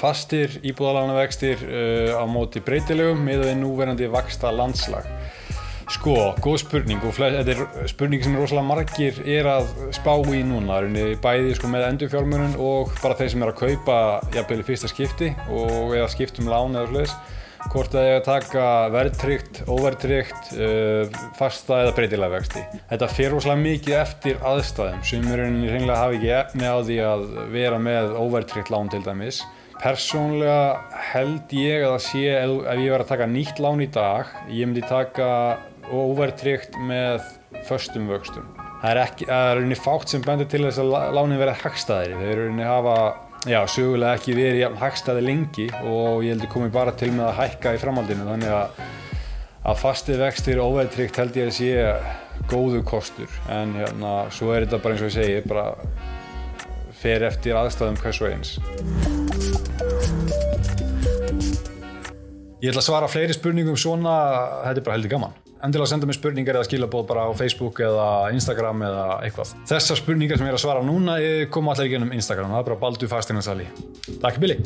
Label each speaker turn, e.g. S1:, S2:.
S1: fastir íbúðalána vextir uh, á móti breytilegum með því núverandi vaksta landslag. Sko, góð spurning og þetta er spurning sem rosalega margir er að spá í núna, bæði sko, með endurfjármunum og bara þeir sem er að kaupa jafnvel í fyrsta skipti og eða skiptum lán eða slúðis hvort það er að taka verðtrygt, óverðtrygt, uh, fasta eða breytilega vexti. Þetta fer rosalega mikið eftir aðstæðum sem er rauninni reynilega hafi ekki efni á því að vera með óverðtrygt lán til dæmis. Persónlega held ég að það sé ef, ef ég var að taka nýtt lán í dag, ég myndi taka óverðtrygt með föstum vöxtum. Það er, ekki, það er rauninni fátt sem bendur til þess að lánin verða hagstæðir. Þeir rauninni hafa já, sögulega ekki verið hagstæði lengi og ég heldur komið bara til með að hækka í framhaldinu þannig að, að fasti vextir óverðtrygt held ég að sé góðu kostur en hérna svo er þetta bara eins og ég segi bara fer eftir aðstæðum hvers og eins. Ég ætla að svara fleiri spurningum svona, þetta er bara heldur gaman endilega senda mér spurningar eða skilabóð bara á Facebook eða Instagram eða eitthvað. Þessar spurningar sem ég er að svara núna koma allir í gennum Instagram, það er bara Baldur Fastinnarsali. Takk Billy!